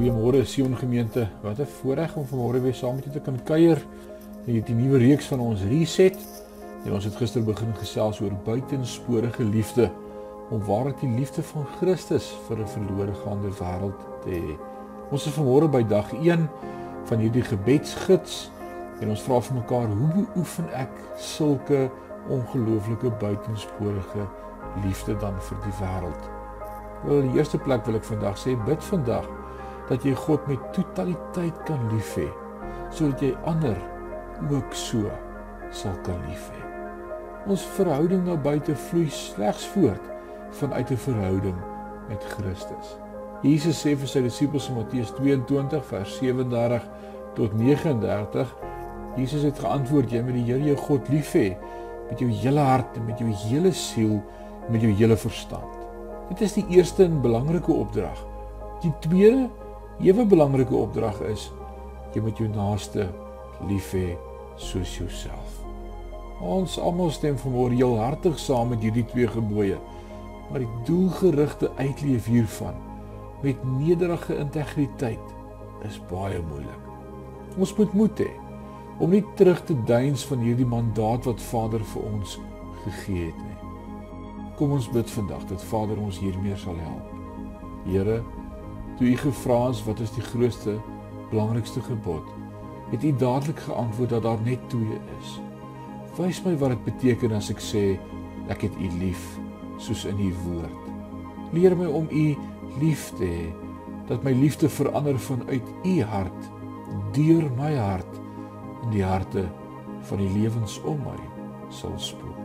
Goeiemôre Sion gemeente. Wat 'n voorreg om vanmôre weer saam met julle te kan kuier in hierdie nuwe reeks van ons Reset. En ons het gister begin gesels oor buitensporige liefde om waarlik die liefde van Christus vir 'n verlore gaande wêreld te hê. Ons is vanmôre by dag 1 van hierdie gebedsgids en ons vra vir mekaar hoe beoefen ek sulke ongelooflike buitensporige liefde dan vir die wêreld? Wel in die eerste plek wil ek vandag sê bid vandag dat jy God met totaliteit kan lief hê sodat jy ander ook so sal kan lief hê. Ons verhouding na buite vloei slegs voort vanuit 'n verhouding met Christus. Jesus sê vir sy disippels in Matteus 22 vers 37 tot 39 Jesus het geantwoord jy moet die Here jou God lief hê met jou hele hart en met jou hele siel en met jou hele verstand. Dit is die eerste en belangrike opdrag. Die tweede ewe belangrike opdrag is jy moet jou naaste lief hê soos jouself. Ons almal stem vanmôre heel hartig saam met hierdie twee gebooie. Maar die doelgerigte uitleef hiervan met nederige integriteit is baie moeilik. Ons moet moed hê om nie terug te deins van hierdie mandaat wat Vader vir ons gegee het nie. Kom ons bid vandag dat Vader ons hiermee sal help. Here, Toe u gevra is wat is die grootste belangrikste gebod, het u dadelik geantwoord dat daar net twee is. Wys my wat dit beteken as ek sê ek het u lief soos in u woord. Leer my om u lief te hê, dat my liefde verander vanuit u hart deur my hart in die harte van die lewens om my sal spoel.